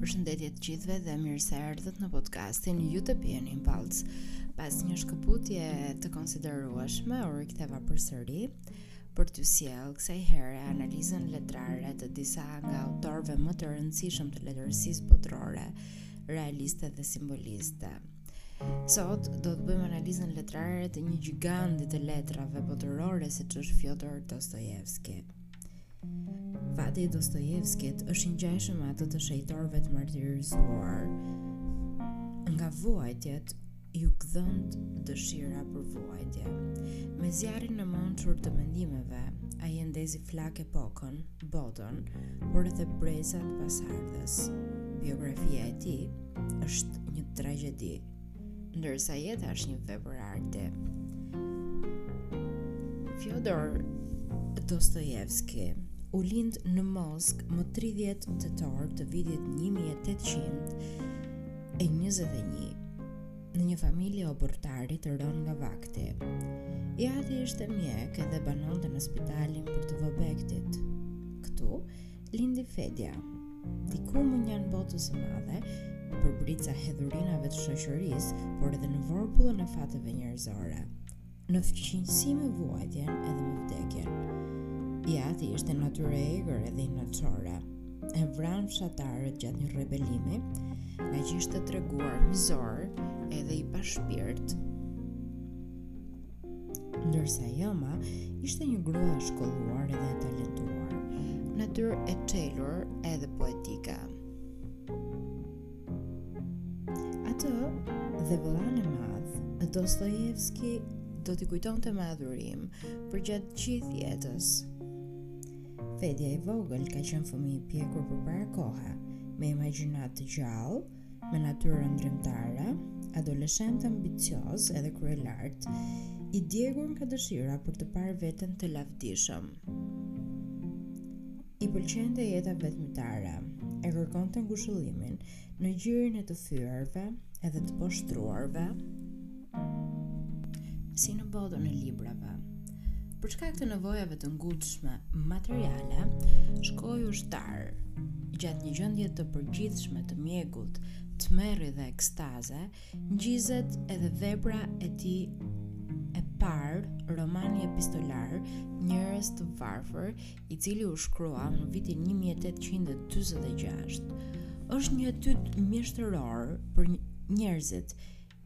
Përshëndetje të gjithëve dhe mirë se erdhët në podcastin Utopian Impulse. Pas një shkëputje të konsiderueshme, u riktheva përsëri për t'ju sjellë kësaj herë analizën letrare të disa nga autorëve më të rëndësishëm të letërsisë botërore, realiste dhe simboliste. Sot do të bëjmë analizën letrare të një gjigandi të letrave botërore siç është Fjodor Dostojevski. Fati i Dostojevskit është i ngjashëm me atë të shenjtorëve të martirizuar. Nga vuajtjet, iu gdhend dëshira për vuajtje. Me zjarrin e mençur të mendimeve, ai e ndezi flakë epokën, botën, por edhe brezat pasardhës. Biografia e tij, është një tragjedi, ndërsa jeta është një vepër arti. Fjodor Dostojevski u lind në Moskë më 30 tetor të vitit 1821 në një familje oborrtari të rënë nga vakti. I ati ishte mjek edhe banonte në spitalin për të vobektit. Këtu, lindi Fedja, diku mënjanë botës së madhe, përbri ca hedhurinave të shoqërisë, por edhe në vorbullën e fateve njerëzore, në fqinjësi me vuajtjen edhe me vdekjen. I ati ishte natyrë e egër edhe inatçore, e vranë fshatarët gjatë një rebelimi, ngaqë ishte treguar mizor edhe i pashpirt, ndërsa e ëma ishte një grua e shkolluar dhe e talentuar, natyrë e çelur edhe poetike. Atë dhe vëllanë e madh, Dostojevski do t'i kujtonte me adhurim përgjatë gjithë jetës. Fedja i vogël ka qenë fëmijë i pjekur përpara kohe, me imagjinatë të gjallë, me natyrë ëndërrimtare, adoleshent ambicioz edhe kryelartë, i djegur nga dëshira për të parë veten të lavdishëm. I pëlqente jeta vetmitare, e kërkonte ngushëllimin në gjirin e të fyërve edhe të poshtruarve, si në botën e librave. Për shkak të nevojave të ngutshme materiale, shkoi ushtar. Gjatë një gjendje të përgjithshme të mjegullt, tmerri dhe ekstaze, ngjizet edhe vepra e tij e parë, romani epistolar Njerëz të varfër, i cili u shkrua në vitin 1846. Është një etyd mjeshtëror për njerëzit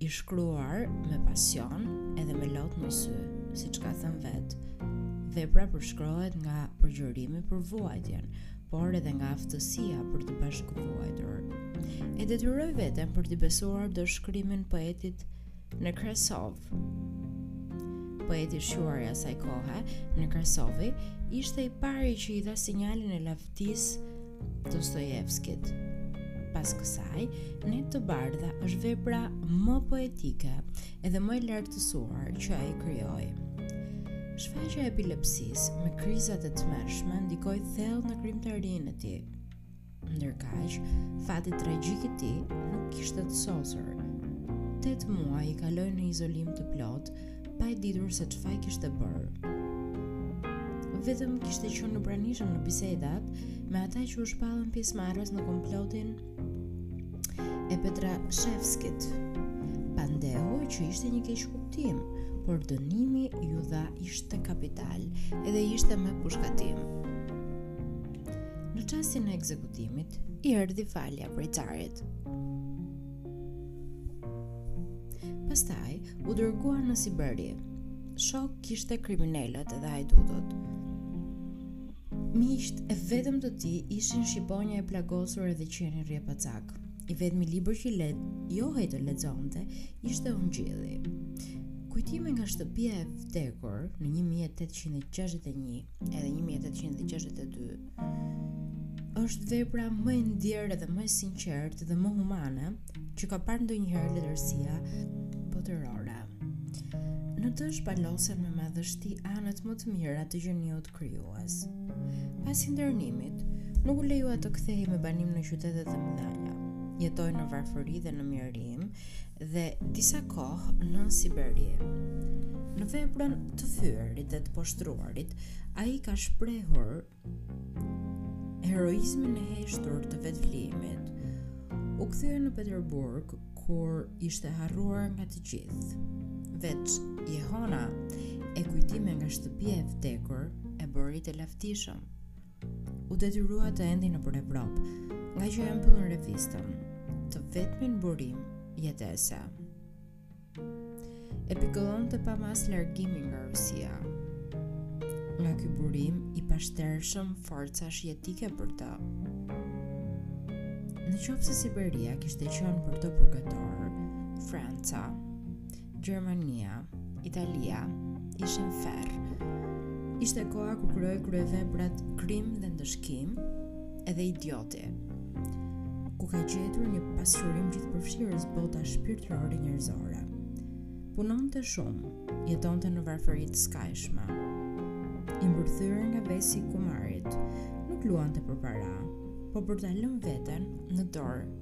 i shkruar me pasion edhe me lot në sy, siç ka thënë vetë, vepra përshkrohet nga përgjërimi për vuajtjen, por edhe nga aftësia për të bashkëvuajtur. E detyroi veten për t'i besuar dorëshkrimin poetit Nekrasov. Poeti i shquar i asaj kohe, Nekrasovi, ishte i pari që i dha sinjalin e lavdisë Dostojevskit. Pas kësaj, Net të bardha është vepra më poetike edhe më e lartësuar që ai krijoi. Shfaqja e epilepsisë me krizat e tmerrshme ndikoi thellë në krijimtarinë e tij. Ndërkaq, fati tragjik i tij nuk kishte të sosur. Tetë muaj i kaloi në izolim të plotë, pa e ditur se çfarë kishte bërë. Vetëm kishte qenë i pranishëm në bisedat me ata që u shpallën pjesëmarrës në komplotin e Petrashevskit. Pandeu që ishte një keqkuptim, por dënimi iu dha ishte kapital edhe ishte me pushkatim. Në çastin e ekzekutimit, i erdhi falja prej carit. Pastaj u dërgua në Siberi. Shokë kishte kriminelët dhe hajdutët. Miqtë e vetëm të tij ishin shqiponja e plagosur edhe qeni rrjepacak. I vetmi libër që lejohej të lexonte ishte Ungjilli. Kujtime nga shtëpia e vdekur në 1861 edhe 1862 është vepra më e ndierë dhe më e sinqertë dhe më humane që ka parë ndonjëherë letërsia botërore. Në të shpalosen me madhështi anët më të mira të gjeniut krijues. Pas internimit, nuk u lejua të kthehej me banim në qytetet e mëdha. Jetoi në varfëri dhe në mjerim, dhe disa kohë në Siberi. Në veprën të fyerit dhe të poshtruarit, ai ka shprehur heroizmin e heshtur të vetëflijimit. U kthye në Peterburg, kur ishte harruar nga të gjithë. Veç, jehona e kujtime nga shtëpia e vdekur e bëri të lavdishëm. U detyrua të endej nëpër Evropë, ngaqë ia mbyllën revistën, të vetmin burim jetese. E pikëllonte pa masë largimi nga Rusia. Nga ky burim i pashtershëm forcash jetike për të. Në qoftë se Siberia kishte qenë për të purgator, Franca, Gjermania, Italia ishin ferr. Ishte koha ku krijoi kryeveprat krim dhe ndëshkim, edhe idioti. Ku ka gjetur një pasqyrim gjithëpërfshirës bota shpirtërore njerëzore. Punonte shumë, jetonte në varfëri të skajshme. I mbërthyer nga vesi i kumarit, nuk luante për para, po për t'ia lënë veten në dorë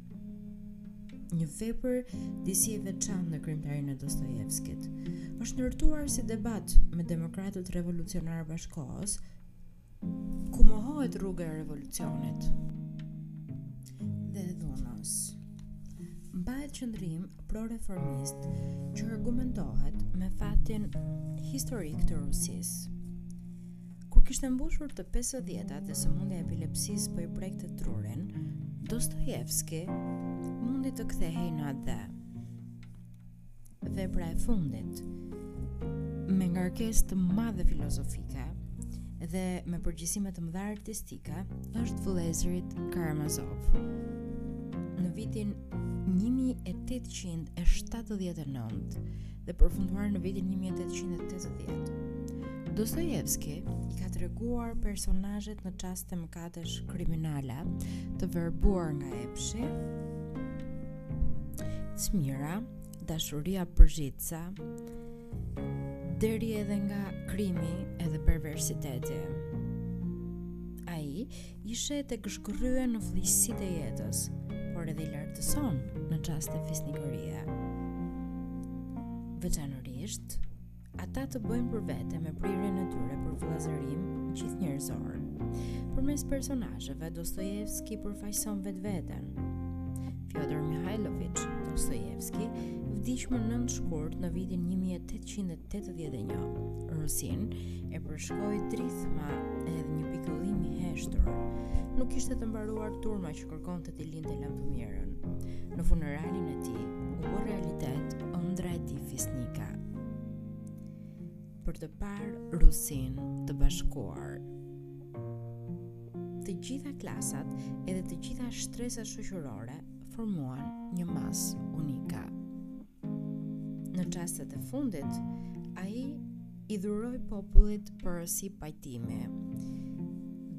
Një vepër disi e veçantë në krijimtarinë e Dostojevskit. Është ndërtuar si debat me demokratët revolucionarë bashkohës, ku mohohet rruga e revolucionit dhe dhunës. Mbahet qëndrim pro-reformist që argumentohet me fatin historik të Rusisë. Kur kishte mbushur të 50-at dhe sëmundja e epilepsisë po i prekte trurin, Dostojevski mundi të kthehej në atdhe. Vepra e fundit me ngarkesë të madhe filozofike dhe me përgjithësime të mëdha artistike është vëllezërit Karamazov. Në vitin 1879 dhe përfunduar në vitin 1880. Dostojevski i ka treguar personazhet në çaste mëkatesh kriminale të verbuar nga epshi, cmira, dashuria përgjitësa, deri edhe nga krimi edhe perversiteti. Ai I sheh tek zhgërryhen në fëlliqësitë e jetës, por edhe i lartëson në çaste fisnikërie. Veçanërisht, ata të bëjnë për vete me prirjen e tyre për vëllazërim gjithënjerëzor. Përmes personazheve Dostojevski përfaqëson vetveten. Fjodor Mihajlloviç Dostojevski vdiq më 9 shkurt në vitin 1800 81. Rusinë e përshkoi drithma edhe një pikëllim i heshtur. Nuk kishte të mbaruar turma që kërkonte t'i linte lamtumirën. Në funeralin e tij u bë realitet ëndrra e tij fisnike. Për të parë Rusinë të bashkuar të gjitha klasat edhe të gjitha shtresat shoqërore formuan një masë unike. Në çastet e fundit, ai i dhuroi popullit porosi pajtimi,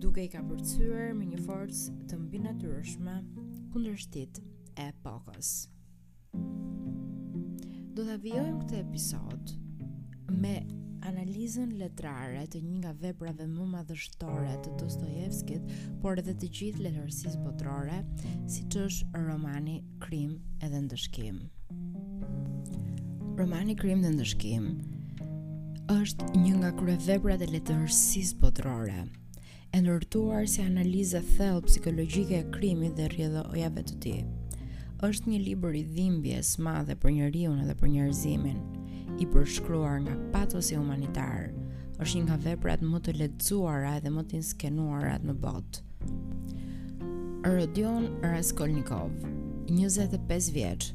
duke i kapërcyer me një forcë të mbinatyrshme kundërshtitë e epokës. Do ta vijojmë këtë episod me analizën letrare të një nga veprave më madhështore të Dostojevskit, por edhe të gjithë letërsisë botërore, siç është romani Krim edhe ndëshkim. Romani Krim dhe ndëshkim është një nga kryeveprat e letërsisë botërore, e ndërtuar si analizë thellë psikologjike e krimit dhe rrjedhojave të tij. Është një libër i dhimbjes së madhe për njeriun dhe për njerëzimin, i përshkruar nga patosi humanitar. Është një nga veprat më të lexuara dhe më të inskenuara në botë. Rodion Raskolnikov, 25 vjeç,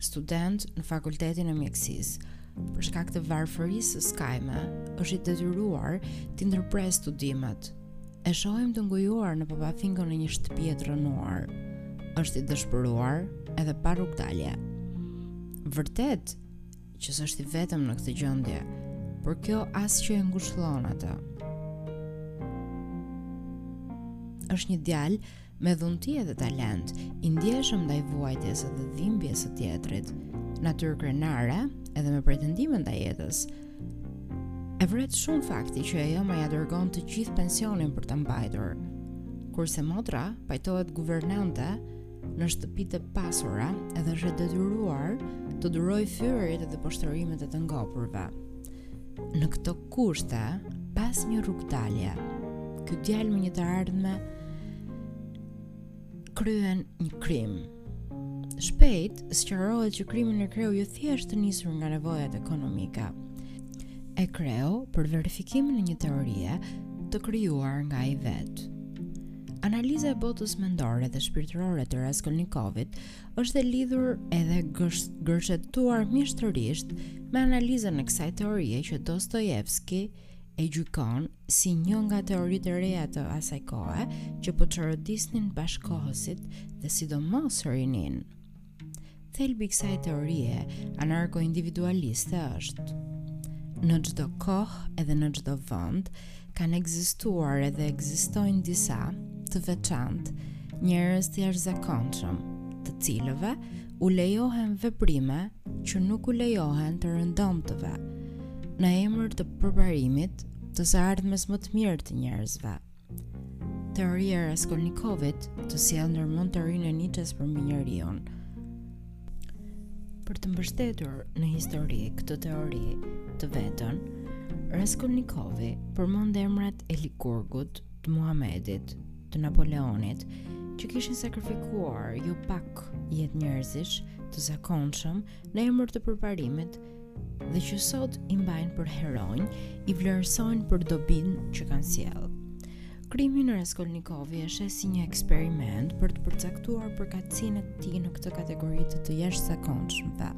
student në Fakultetin e Mjekësisë, për shkak të varfërisë së skajme, është i detyruar të ndërpresë studimet. E shohim të ngujuar në papafingon e një shtëpie të rrënuar. Është i dëshpëruar edhe pa rrugdalje. Vërtet, që s'është i vetëm në këtë gjëndje, por kjo as që e ngushëllon atë. është një djalë me dhunti edhe talent, i ndjeshëm ndaj vuajtjes edhe dhimbjes së tjetrit, natyrë krenare edhe me pretendime ndaj jetës. E vret shumë fakti që e ëma ia dërgon të gjithë pensionin për ta mbajtur. Kurse motra pajtohet guvernante, në shtëpitë e pasura dhe është e detyruar të durojë fyerjet dhe poshtërimet e të ngopurve. Në këto kushte, pa asnjë rrugdalje, ky djalë me një të ardhme kryen një krim. Shpejt, sqarohet që krimin e kreu jo thjesht të nisur nga nevojat ekonomike. E kreu për verifikimin e një teorie të krijuar nga ai vetë. Analiza e botës mendore dhe shpirtërore të Raskolnikovit është e lidhur edhe gërshetuar mjeshtërisht me analizën e kësaj teorie që Dostojevski e gjykon si një nga teoritë e reja të asaj kohe që po çoroditnin bashkëkohësit dhe sidomos rininë. Thelbi i kësaj teorie anarko-individualiste është në çdo kohë edhe në çdo vend kanë ekzistuar edhe ekzistojnë disa të veçantë njerëz të jashtëzakonshëm, të cilëve u lejohen veprime që nuk u lejohen të rëndomtëve në emër të përparimit të së ardhmes më të mirë të njerëzve. Teoria e Raskolnikovit të sjell ndërmend teorinë e Nietzsche-s për mbinjeriun. Për të mbështetur në histori këtë teori të veten, Raskolnikovi përmend emrat e Likurgut, të Muhamedit, të Napoleonit, që kishin sakrifikuar jo pak jetë njerëzish të zakonshëm në emër të përparimit dhe që sot i mbajnë për heronj, i vlerësojnë për dobinë që kanë sjellë. Krimin Raskolnikovi e sheh si një eksperiment për të përcaktuar përkatësinë e tij në këtë kategori të të jashtëzakonshmëve.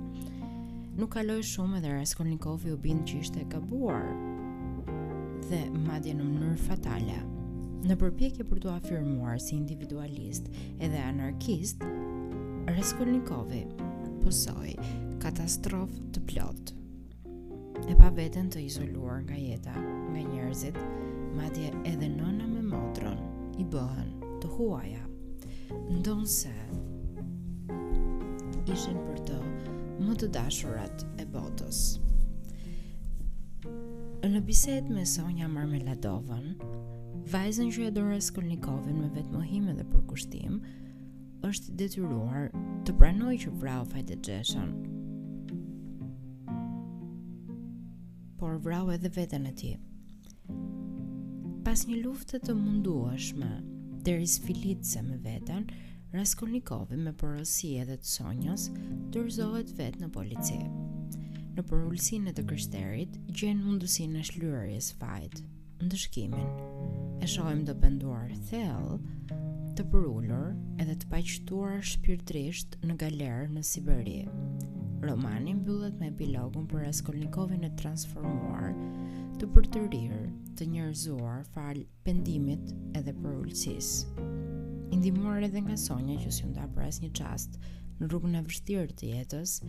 Nuk kaloi shumë edhe Raskolnikovi u bind që ishte gabuar dhe madje në mënyrë fatale. Në përpjekje për t'u afirmuar si individualist, edhe anarkist, Raskolnikovi pësoi katastrofë të plotë. E pa veten të izoluar nga jeta, nga njerëzit, madje edhe nëna me motrën i bëhen të huaja, ndonëse ishin për të më të dashurat e botës. Në bisedë me Sonja Marmeladovën, vajzën që e do Raskolnikovin me vetëmohim edhe përkushtim, është detyruar të pranojë që vrau fajdexheshën. Por vrau edhe veten e tij. Pas një lufte të mundimshme, deri sfilitëse me veten, Raskolnikovi me porosi edhe të Sonjës, dorëzohet vetë në polici. Në përulësinë e të krishterit, gjen mundësinë e shlyerjes së fajit. ndëshkimin. E shohim të penduar thellë, të përulur edhe të paqtuar shpirtërisht në galerë në Siberi. Romani mbyllet me epilogun për Raskolnikovin e transformuar, të përtërirë, të njerëzuar falë pendimit edhe përulësisë. I ndihmuar edhe nga Sonja që s'iu nda për asnjë çast në rrugën e vështirë të jetës,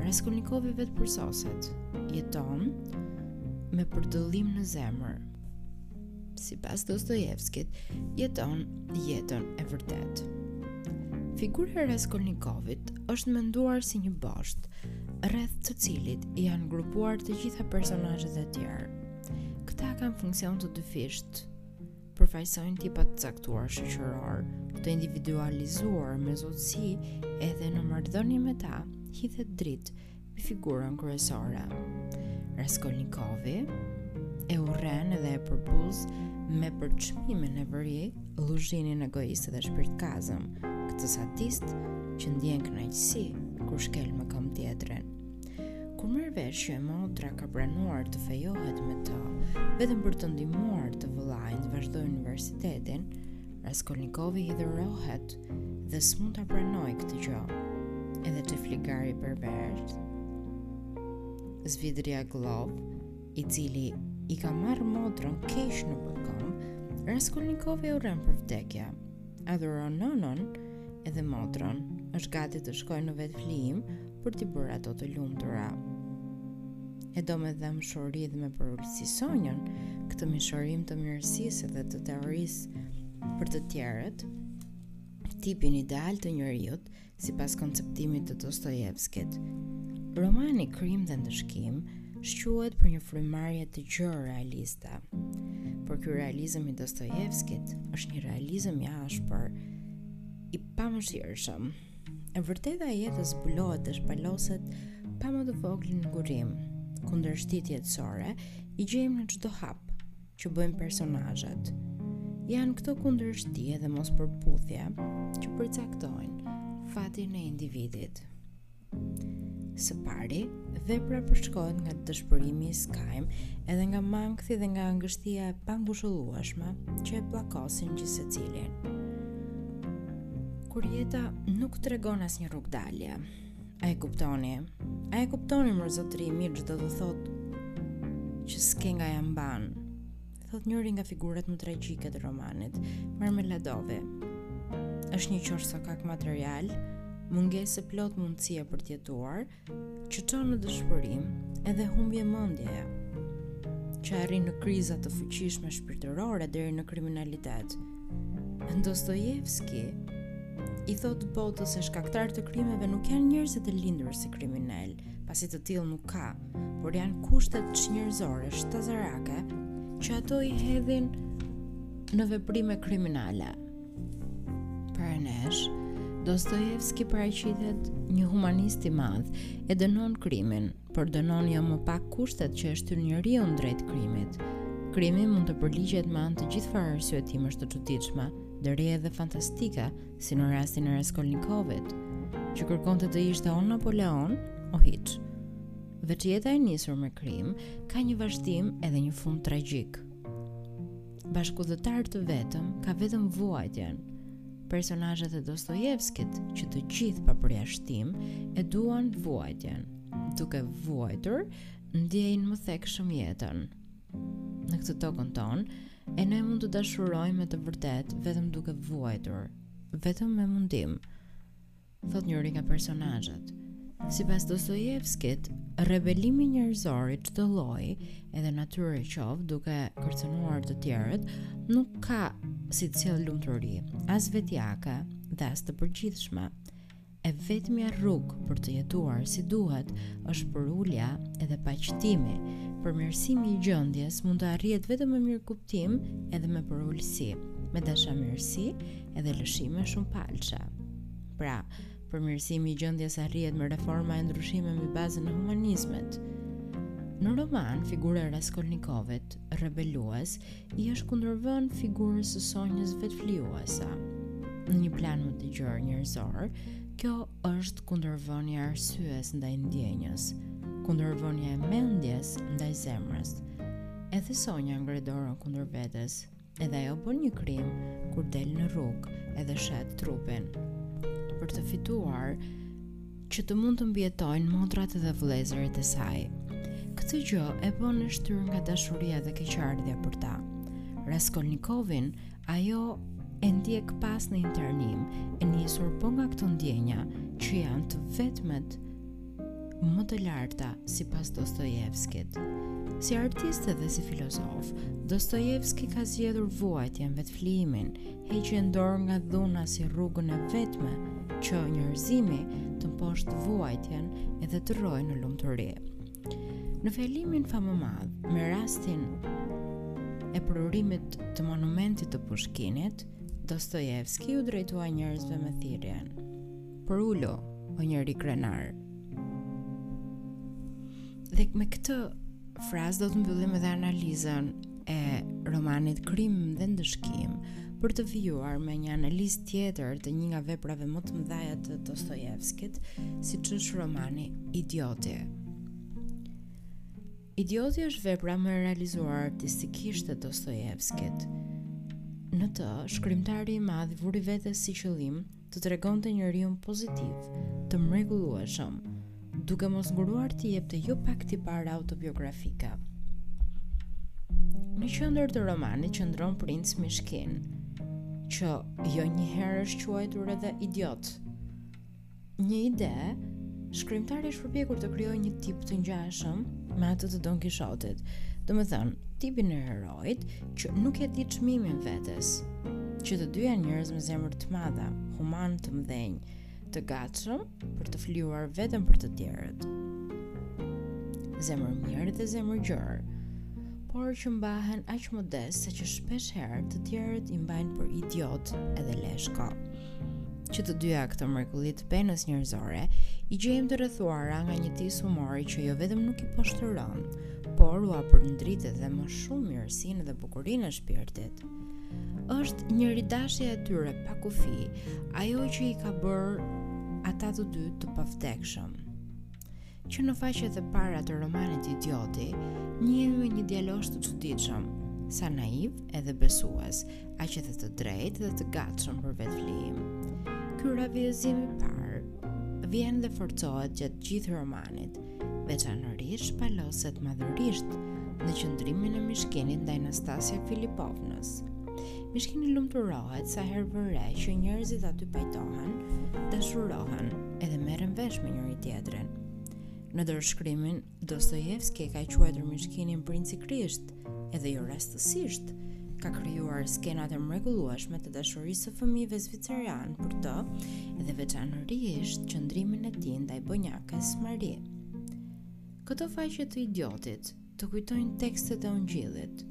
Raskolnikovi vetëpërsoset, jeton me përdëllim në zemër. Sipas Dostojevskit, jeton jetën e vërtetë. Figura e Raskolnikovit është menduar si një bosht, rreth të cilit janë grupuar të gjithë personazhet e tjerë. Këta kanë funksion të dyfishtë, përfaqësojnë tipa të caktuar shoqërorë, të individualizuar me zotësi edhe në marrëdhënie me ta, hidhet dritë mbi figurën kryesore. Raskolnikovi e urren dhe e përbuz me përçmim e neveri Luzhinin egoist dhe shpirtkazëm, këtë sadist që ndien kënaqësi kur shkel me këmbë tjetrin. Kur merr vesh që e motra ka pranuar të fejohet me të, vetëm për të ndihmuar të vëllanë të vazhdojë universitetin, Raskolnikovi hidhërohet dhe s'mund ta pranojë këtë gjë. Edhe feligështarin pervers, Svidrigajlov, i cili i ka marrë motrën keq nëpërkëmbë, Raskolnikovi e urren për vdekja. adhuron nënën edhe motrën, është gati të shkojë në vetëflijim për t'i bërë ato të lumtura. E do me dhemshuri dhe me përulësi Sonjën, këtë mishërim të mirësisë dhe të therorisë për të tjerët, tipin ideal të njeriut, Sipas konceptimit të Dostojevskit, romani Krim dhe Ndëshkim shquhet për një frymëmarrje të gjerë realiste. Por ky realizëm i Dostojevskit është një realizëm i ashpër, i pamëshirshëm. E vërteta e jetës zbulohet dhe shpaloset pa më të voglin ngurim. Kundërshtitë jetësore i gjejmë në çdo hap. që bëjnë personazhet. Janë këto kundërshti edhe mospërputhje që përcaktojnë fatin e individit. Së pari, vepra përshkohet nga dëshpërimi i skajm edhe nga makthi edhe nga angështia e pangushëllueshme që e pllakosin gjithsecilin. Kur jeta nuk tregon asnjë rrugëdalje, A e kuptoni? A e kuptoni more zotëri i mirë ç'do të thotë që s'ke nga ia mban? Thotë njëri nga figurat më tragjike të romanit, Marmeladovi. Është një qorrsokak material, mungesë e plotë mundësie për të jetuar, që çon në dëshpërim edhe humbje mendjeje, që arrin në kriza të fuqishme shpirtërore deri në kriminalitet. Dostojevski i thotë botës se shkaktarë të krimeve nuk janë njerëzit e lindur si kriminelë, pasi të tillë nuk ka, por janë kushtet çnjerëzore, shtazarake, që ato i hedhin në veprime kriminale. Para nesh, Dostojevski paraqitet një humanist i madh, e dënon krimin, Por dënon jo më pak kushtet që e shtyjnë njeriun drejt krimit. Krimi mund të përligjet me anë të gjithfarë arsyetimesh të çuditshme, deri edhe fantastike, si në rastin e Raskolnikovit, që kërkonte të ishte o Napoleon, o hiç. Veç jeta e nisur me krim ka një vazhdim edhe një fund tragjik. Bashkudhëtar të vetëm ka vetëm vuajtjen. Personazhet e Dostojevskit, që të gjithë pa përjashtim e duan vuajtjen, duke vuajtur, ndjejnë më thekshëm jetën. Në këtë tokën tonë, e ne mund të dashurojmë me të vërtetë vetëm duke vuajtur, vetëm me mundim. Thotë njëri nga personazhet, Sipas Dostojevskit, rebelimi njerëzor i çdo lloji edhe natyre qoftë duke kërcënuar të tjerët nuk ka si të sjellë lumturi, as vetjake dhe as të përgjithshme. E vetmja rrugë për të jetuar si duhet është përulja edhe paqtimi, përmirësimi i gjendjes mund të arrihet vetëm me mirëkuptim edhe me përulësi, me dashamirësi edhe lëshime shumë palëve. Pra, përmirësimi i gjendjes arrihet me reforma e ndryshime mbi bazën e humanizmit. Në roman, figura e Raskolnikovit, rebelues, i është kundërvënë figurës së Sonjës vetëflijuese. Në një plan më të gjerë njerëzor, kjo është kundërvënia e arsyes ndaj ndjenjës, kundërvënia e mendjes ndaj zemrës, edhe Sonja ngre dorën kundër vetes, Edhe ajo bën një krim kur del në rrugë edhe shet trupin. Për të fituar që të mund të mbijetojnë motrat dhe vëllezërit e saj. Këtë gjë e bën e shtyrë nga dashuria dhe keqardhja për ta. Raskolnikovin ajo e ndjek pas në internim, e nisur po nga këto ndjenja që janë të vetmet më të larta sipas Dostojevskit. Si artist dhe si filozof, Dostojevski ka zgjedhur vuajtjen, vetëflijimin, heqjen dorë nga dhuna si rrugën e vetme që njerëzimi të mposhtë vuajtjen edhe të rrojë në lumturi. Në fjalimin famëmadh, me rastin e përurimit të monumentit të Pushkinit, Dostojevski u drejtua njerëzve me thirrjen: Përulu, o njeri krenar. Dhe me këtë frazë do të mbyllim edhe analizën e romanit Krim dhe Ndëshkim për të vijuar me një analizë tjetër të një nga veprave më të mëdhaja të Dostojevskit, siç është romani Idioti. Idioti është vepra më e realizuar artistikisht e Dostojevskit. Në të, shkrimtari i madh i vuri vetes si qëllim të tregonte një hero pozitiv, të mrekullueshëm, duke mos nguruar t'i jepte jo pak tipare autobiografike. Në qendër të romanit qëndron princ Mishkin, që jo një herë është quajtur edhe idiot. Në ide, shkrimtari është përpjekur të krijojë një tip të ngjashëm me atë të Don Kishotit. Domethënë, tipin e hero Heroit që nuk ia di çmimin vetes. Që të dy janë njerëz me zemër të madhe, humanë të mëdhenj, të gatshëm për të flijuar veten për të tjerët. Zemërmirë dhe zemërgjerë, por që mbahen aq modestë saqë shpeshherë të tjerët i mbajnë për idiotë edhe leshko. Që të dyja këto mrekulli të penës njerëzore i gjejmë të rrethuara nga një tis humori që jo vetëm nuk i poshtëron, por ua përndrit dhe më shumë mirësinë dhe bukurinë e shpirtit. Është njeridashja e tyre pa kufi, ajo që i ka bërë ata të dy të pavdekshëm. Që në faqet e para të romanit Idioti, njihemi me një djalosh të çuditshëm, sa naiv edhe besues, aq edhe të drejtë dhe të gatshëm për vetëflijim. Ky ravijëzim i parë vjen dhe forcohet gjatë gjithë romanit, veçanërisht shpaloset madhërisht në qëndrimin e Mishkinit ndaj Nastasia Filipovnës. Mishkini lumturohet sa herë vë re që njerëzit aty pajtohen, dashurohen edhe merren vesh me njëri-tjetrin. Në dorëshkrimin, Dostojevski e ka quajtur Mishkinin princi Krisht, edhe jo rastësisht, ka krijuar skenat e mrekullueshme të dashurisë së fëmijëve zviceranë për të dhe veçanërisht qëndrimin e tij ndaj bonjakës Mari. Këto faqe të Idiotit të kujtojnë tekstet e Ungjillit.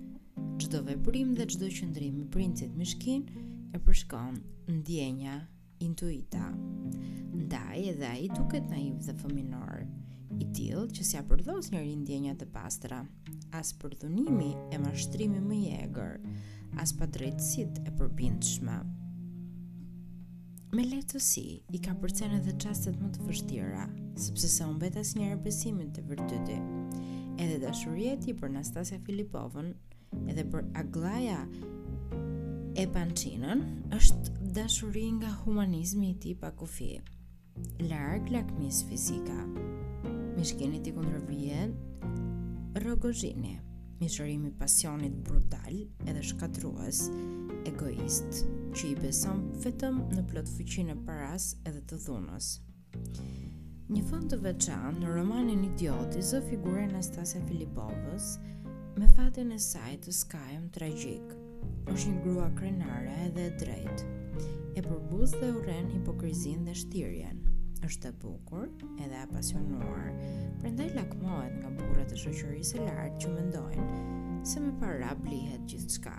Çdo veprim dhe çdo qëndrim i princit Mishkin e përshkon ndjenja Intuita. Ndaj edhe ai duket naiv dhe fëminor, i tillë që s'ia përdhos njeri ndjenjat e pastra, as përdhunimi e mashtrimi më i egër, as padrejtësitë e përbindshme. Me lehtësi i kapërcen edhe çastet më të vështira, sepse s'e humbet asnjëherë besimin te virtyti. Edhe dashuria e tij për Nastasia Filipovën, Edhe për Aglaja Epançinën është dashuri nga humanizmi i tij pa kufi. Larg lakmisë fizike. Mishkinit i kundërvihet Rogozhini. Mishërim i pasionit brutal edhe shkatërrues, egoist, që i beson vetëm në plotfuqinë e parasë edhe të dhunës. Një vend të veçantë në romanin Idioti zë figura e Nastasia Filipovës me fatin e saj të skajshëm tragjik. Është një grua krenare edhe e drejtë. E përbuz dhe urren hipokrizinë dhe shtirjen. Është e bukur, edhe e pasionuar, prandaj lakmohet nga burrat e shoqërisë së lartë që mendojnë se me para blihet gjithçka.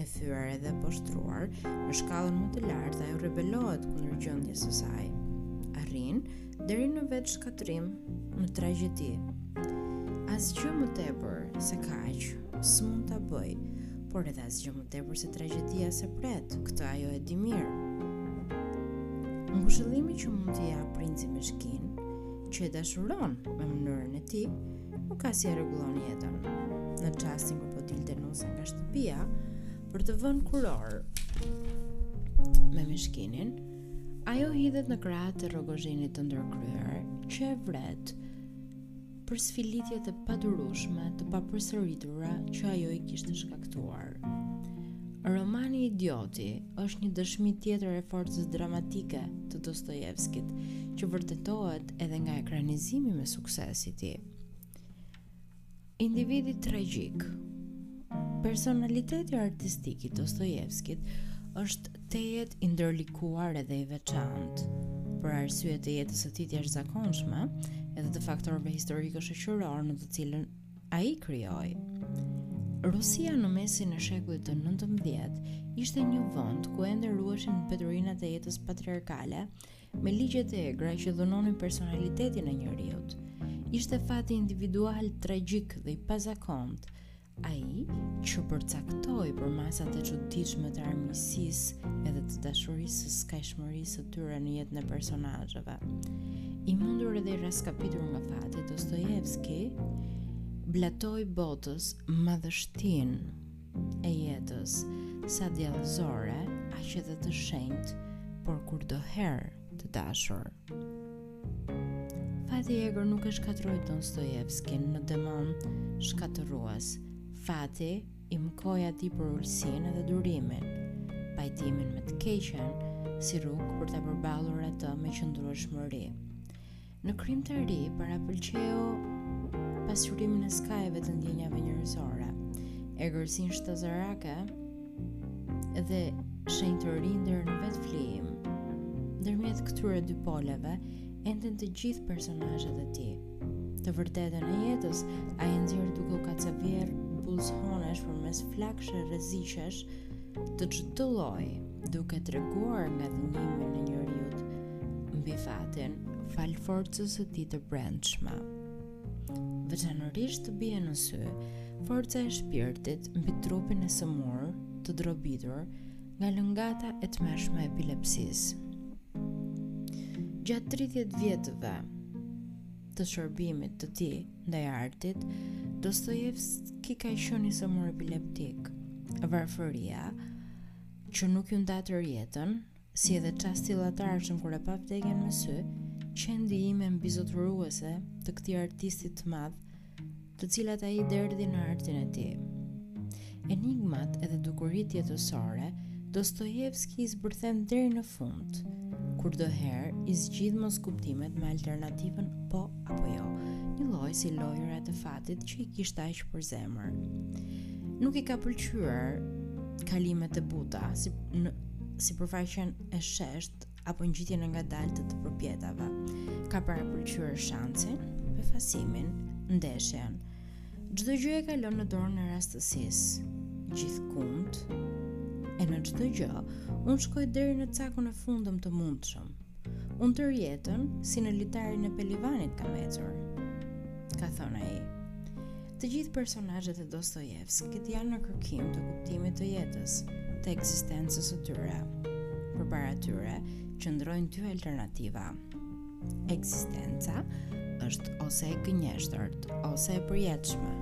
e fyer dhe e poshtëruar në shkallën më të lartë ajo rebelohet kundër gjendjes së saj arrin deri në vetëshkatërrim në tragjedi asgjë më tepër se kaq s'mund të bëjë por edhe asgjë më tepër se tragjedia s'e pret këtë ajo e di mirë ngushëllimi që mund t'i japë princi mishkin që e dashuron me mënyrën e tij Nuk ka si e rregullon jetën. Në çastin kur po dilte nuse nga shtëpia për të vënë kurorë me Mishkinin, ajo hidhet në krahët e Rogozhinit të ndërkryer që e vret për sfilitjet e padurueshme të papërsëritura që ajo i kishte shkaktuar. Romani Idioti është një dëshmi tjetër e forcës dramatike të Dostojevskit, që vërtetohet edhe nga ekranizimi me sukses i tij. Individi tragjik. Personaliteti artistik i Dostojevskit është tejet i ndërlikuar dhe i veçantë. Për arsye të jetës së tij të jashtëzakonshme, edhe të faktorëve historikë shoqërorë në të cilën ai krijoi. Rusia në mesin e shekullit të 19 ishte një vend ku ende ruheshin mbeturinat e jetës patriarkale me ligje të egra që dhunonin personalitetin e njeriut. Ishte fati individual tragjik dhe i pazakont, ai që përcaktoi përmasat e çuditshme të armiqësisë edhe të dashurisë së skajshmërisë së tyre në jetën e personazheve. I mundur edhe i raskapitur nga fati, Dostojevski i blatoi botës madhështinë e jetës, sa djallëzore, aq edhe të shenjtë, por kurdoherë të dashur. Fati i egër nuk e shndërroi Dostojevskin në demon shkatërrues. Fati i mëkoi atij përulësinë dhe durimin, pajtimin me të keqen, si rrugë për ta përballur atë me qëndrueshmëri. Në krijimtari, parapëlqeu pasqyrimin e skajeve të ndjenjave njerëzore, egërsinë shtazarake dhe shenjtërinë deri në vetëflijim. Ndërmjet këtyre dy poleve, enden të gjithë personazhet e tij. Të vërtetën e jetës, ai e nxjerr duke u kacavjerrë bulzhonesh përmes flakësh e rreziqesh të çdo lloji. duke treguar ngadhënjimin e njeriut mbi fatin falë forcës së tij të brendshme. Veçanërisht të bie në sy forca e shpirtit mbi trupin e sëmurë të drobitur nga lëngata e tmerrshme e epilepsisë. Gjatë 30 vjetëve të shërbimit të tij ndaj artit, Dostojevski ka qenë i sëmurë epileptik. Varfëria që nuk iu nda tërë jetën, si edhe çasti i llahtarshëm kur e pa vdekjen me sy, qenë dy ide mbizotëruese të këtij artisti të madh, të cilat ai derdhi në artin e tij. Enigmat edhe dukuritë jetësore, Dostojevski i zbërthen deri në fund, kurdoherë i zgjidh moskuptimet me alternativën po apo jo, një lojë si lojërat e fatit që i kishte aq për zemër. Nuk i ka pëlqyer kalimet e buta, si në sipërfaqen e sheshtë apo ngjitjen e ngadalë të të përpjetave. Ka parapëlqyer shansin, befasimin, ndeshjen. Çdo gjë e kalon në dorën e rastësisë. Gjithkund e në çdo gjë, unë shkoj deri në cakun e fundëm të mundshëm. Unë tërë jetën si në litarin e pehlivanit kam ecur. Ka thënë ai. Të gjithë personazhet e Dostojevskit janë në kërkim të kuptimit të jetës, të ekzistencës së tyre. Përpara tyre qëndrojnë dy alternativa. Ekzistenca është ose e gënjeshtërt, ose e përjetshme.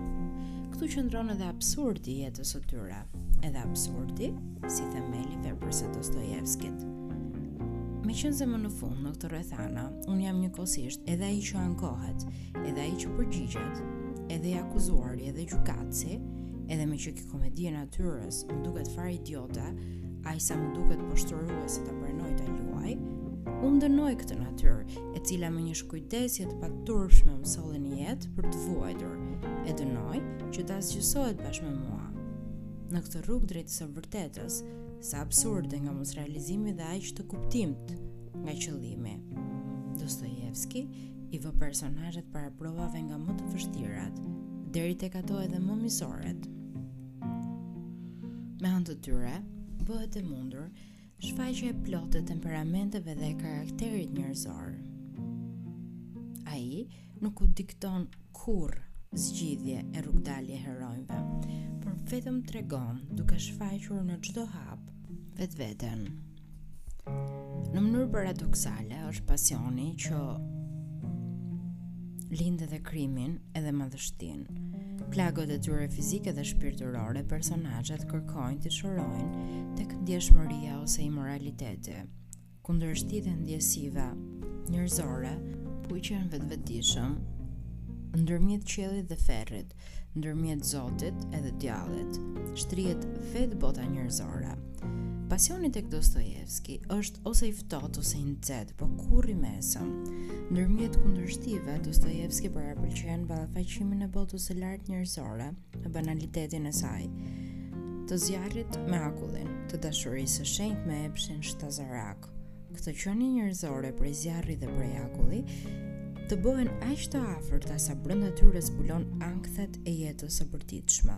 Këtu qëndron edhe absurdi i jetës së tyre, edhe absurdi si themel i veprës së Dostojevskit. Meqenëse më në fund në këto rrethana, unë jam njëkohësisht edhe ai që ankohet, edhe ai që përgjigjet, edhe i akuzuari, edhe gjykatësi, edhe meqë kjo komedi e natyrës, më duket fare idiote, aq sa më duket poshtëruese ta pranoj ta luaj, unë dënoj këtë natyrë, e cila me një shkujdesje të paturpshme më solli në jetë për të vuajtur, e dënoj që të asgjësohet bashkë me mua. Në këtë rrugë drejt së vërtetës, sa absurde nga mosrealizimi dhe aq të kuptimtë nga qëllimi. Dostojevski i vë personazhet para provave nga më të vështirat, deri tek ato edhe më mizoret. Me anë të tyre, bëhet e mundur shfaqja e plotë e temperamenteve dhe e karakterit njerëzor. Ai nuk u dikton kurrë zgjidhje e rrugdalje heronjve, por vetëm tregon duke shfaqur në çdo hap vetveten. Në mënyrë paradoksale është pasioni që lind edhe krimin edhe madhështinë. Plagët e tyre fizike dhe shpirtërore personazhet kërkojnë t'i shërojnë tek ndjeshmëria ose imoraliteti. Kundërshtitë e ndjesive njerëzore, puqen vetvetishëm ndërmjet qiellit dhe ferrit, ndërmjet Zotit edhe djallit, shtrihet vetë bota njerëzore. Pasioni tek Dostojevski është ose i ftohtë ose i nxehtë, por kurrë i mesëm. Ndërmjet kundërshtive, Dostojevski parapëlqen ballafaqimin e botës së lartë njerëzore, në banalitetin e saj, të zjarrit me akullin, të dashurisë së shenjtë me epshin shtazarak. Këto qenie njerëzore prej zjarri dhe prej akulli të bëhen aq të afërta sa brenda tyre zbulon ankthet e jetës së përditshme.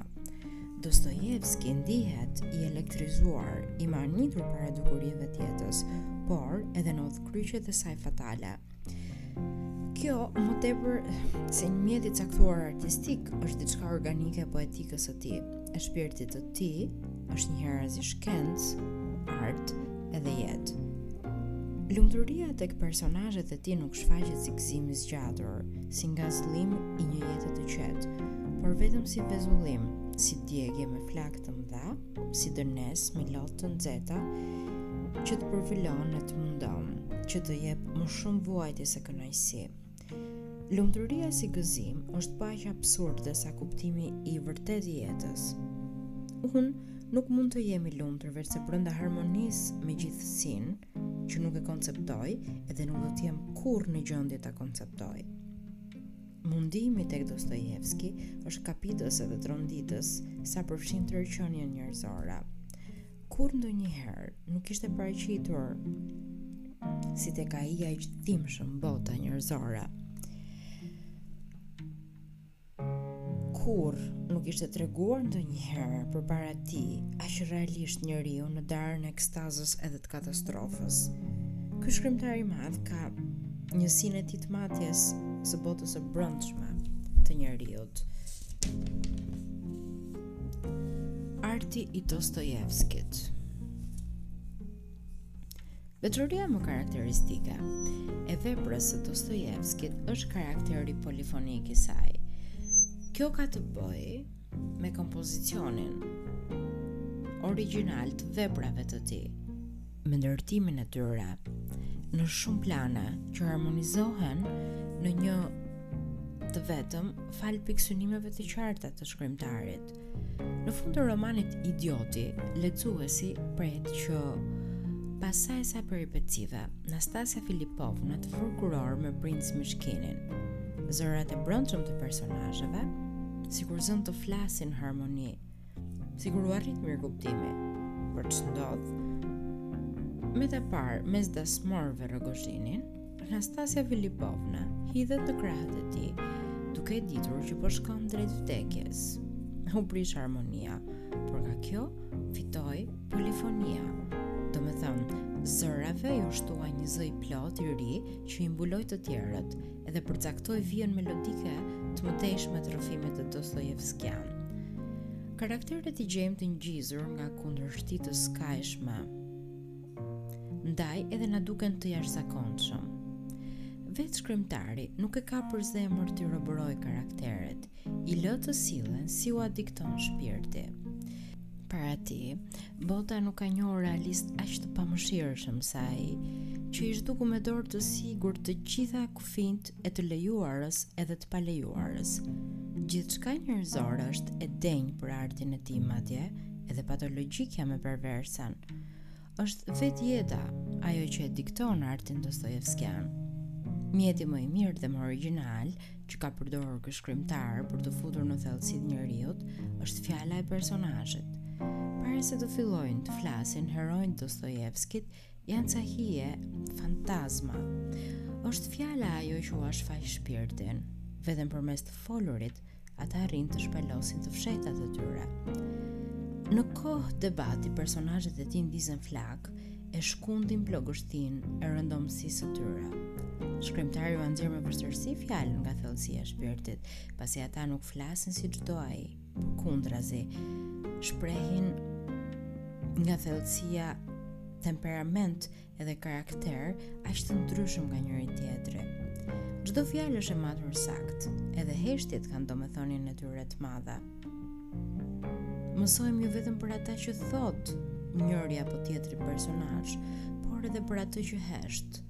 Dostojevski ndihet i elektrizuar, i mahnitur para dukurive të jetës, po edhe në udhëkryqet e saj fatale. Kjo më tepër se një mjet i caktuar artistik është diçka organike e poetikës së tij, e shpirtit të tij, është njëherazi shkencë, art edhe jetë. Lumturia tek personazhet e tij nuk shfaqet si gëzim i zgjatur, si ngazëllim i një jete të qetë, por vetëm si pezullim, si djegje me flakë të mëdha, si dënesë me lot të nxehta që të përvëlon e të mundon, që të jep më shumë vuajtje se kënaqësi. Lumturia si gëzim është paq absurd dhe sa kuptimi i vërtetë i jetës. Unë nuk mund të jem i lumtur veçse brenda harmonisë me gjithësinë që nuk e konceptoj edhe nuk do të jem kurrë në gjendje ta konceptoj. Mundimi tek Dostojevski është kapitës edhe tronditës sa përfshin tërë qenien njerëzore. Kurrë ndonjëherë nuk ishte paraqitur si tek ai aq ethshëm bota njerëzore. Kurrë nuk ishte treguar ndonjëherë përpara tij, aq realisht njeriu në darën e ekstazës edhe të katastrofës. Ky shkrimtar i madh ka njësinë e tij të matjes së botës së brendshme të njeriut. Arti i Dostojevskit Veçoria më karakteristike e veprës së Dostojevskit është karakteri polifonik i saj. Kjo ka të bëjë me kompozicionin origjinal të veprave të tij. me ndërtimin e tyre në shumë plane që harmonizohen në një të vetëm falë pikësynimeve të qarta të shkrimtarit. Në fund të romanit Idioti, lexuesi pret që pas sa e sa peripecive, Nastasia Filipovna të vërë kurorë me princ Mishkinin, zërat e brendshëm të personazheve, sikur zënë të flasin në harmoni Sikur u arrit mirëkuptimi por ç'ndodh. Me të parë, mes dasmorëve Rogozhinin, Nastasia Filipovna hidhet në krahët e tij, duke e ditur që po shkon drejt vdekjes. U prish harmonia, por nga kjo fitoi polifonia. Domethënë, zërave iu shtua një zë i plotë i ri që i mbuloi të tjerët, dhe përcaktoi vijën melodike të mëtejshme të rrëfimit dostojevskian. Karakteret i gjejmë të ngjizur nga kundërshti të skajshme, ndaj edhe na duken të jashtëzakonshëm. Vetë shkrimtari nuk e ka për zemër t'i robërojë karakteret, I lë të sillen si ua dikton shpirti. Para tij, bota nuk ka njohur realist aq të pamëshirshëm sa ai, që i zhduku me dorë të sigurt të gjitha kufijtë e të lejuarës edhe të palejuarës. Gjithçka njerëzore është e denjë për artin e tij madje edhe patologjikja me perversen. Është vetë jeta ajo që e dikton artin dostojevskian. Mjeti më i mirë dhe më origjinal që ka përdorur ky shkrimtar për t'u futur në thellësi të njeriut është fjala e personazhit. Para se të fillojnë të flasin heronjtë e Dostojevskit janë ca hije fantazma. Është fjala ajo që ua shfaq shpirtin. Vetëm përmes të folurit ata arrijnë të shpalosin të fshehtat e tyre. Në kohë debati personazhet e tij ndizen flak e shkundin plogështinë e rëndomësisë së tyre. Shkrimtari ua nxjerr me vështirësi fjalën nga thellësia e shpirtit, pasi ata nuk flasin siç do ai, përkundrazi shprehin nga thellësia temperament edhe karakter aq të ndryshëm nga njëri-tjetri. Çdo fjalë është e matur saktë, edhe heshtjet kanë domethënien e tyre të madhe. Mësojmë jo vetëm për atë që thotë njëri apo tjetri personazh, por edhe për atë që hesht.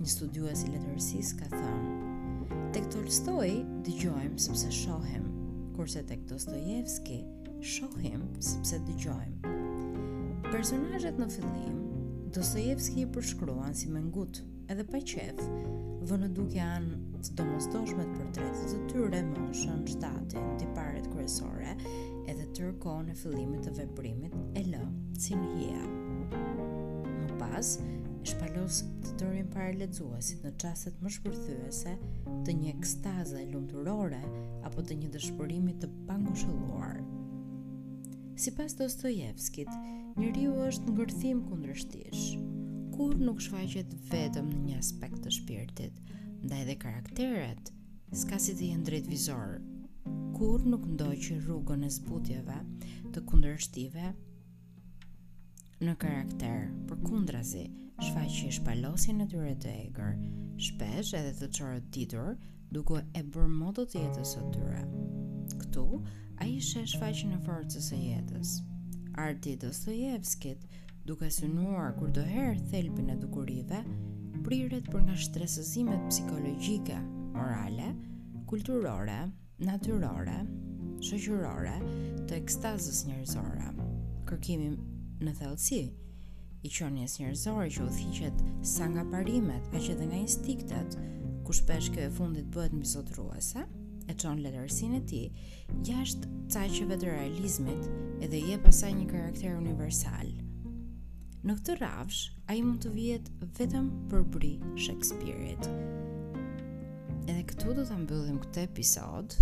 Një studiues i letërsisë ka thënë: Tek Tolstoi dëgjojmë sepse shohim, kurse tek Dostojevski shohim, sepse dëgjojmë. Personazhet në fillim, Dostojevski i përshkruan si me ngut, edhe pa qejf, vë në dukje anë të domosdoshme të portretit të tyre, moshën, shtatin, tiparet kryesore, edhe tërë kohën e fillimit të veprimit e lë si në hije. Më pas, shpalos të tërin para lexuesit në çastet më shpërthyese të një ekstaze lumturore apo të një dëshpërimi të pangushëlluar. Sipas Dostojevskit, njeriu është ngërthim kundërshtish. Kurrë nuk shfaqet vetëm në një aspekt të shpirtit, ndaj dhe karakteret s'ka si të jenë drejtvizorë. Kurrë nuk ndoqi rrugën e zbutjeve të kundërshtive, në karakter, përkundrazi, shfaqin shpalosjen e tyre të egër, shpesh edhe të çoroditur, duke e bërë moto të jetës së tyre. Këtu, ai sheh shfaqjen e forcës së jetës. Arti i Dostojevskit, duke synuar kurdoherë thelbin e dukurive, priret për nga shtresëzimet psikologjike, morale, kulturore, natyrore, shoqërore të ekzistencës njerëzore. Kërkimi në thellësi i qënjes njerëzore që udhëhiqet sa nga parimet, aq edhe nga instinktet, ku shpesh kjo e fundit bëhet mbizotëruese, e çon letërsinë e tij jashtë caqeve të realizmit edhe i jep asaj një karakter universal. Në këtë rrafsh, ai mund të vihet vetëm përbri Shakespeare-it. Edhe këtu do ta mbyllim këtë episod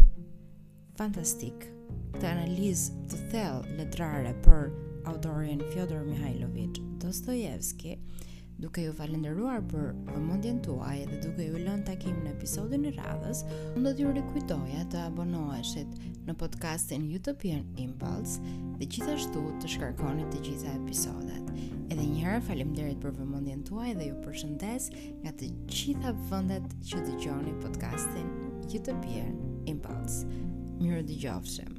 fantastik këtë analizë të thellë letrare për autorin Fjodor Mihajlloviç Dostojevski duke ju falënderuar për vëmendjen tuaj dhe duke ju lënë takim në episodin e radhës, unë do t'ju rikujtoja të abonoheshit në podcastin Utopian Impulse dhe gjithashtu të shkarkoni të gjitha episodet. Edhe një herë faleminderit për vëmendjen tuaj dhe ju përshëndes nga të gjitha vendet që dëgjoni podcastin Utopian Impulse. Mirë u dëgjofshim.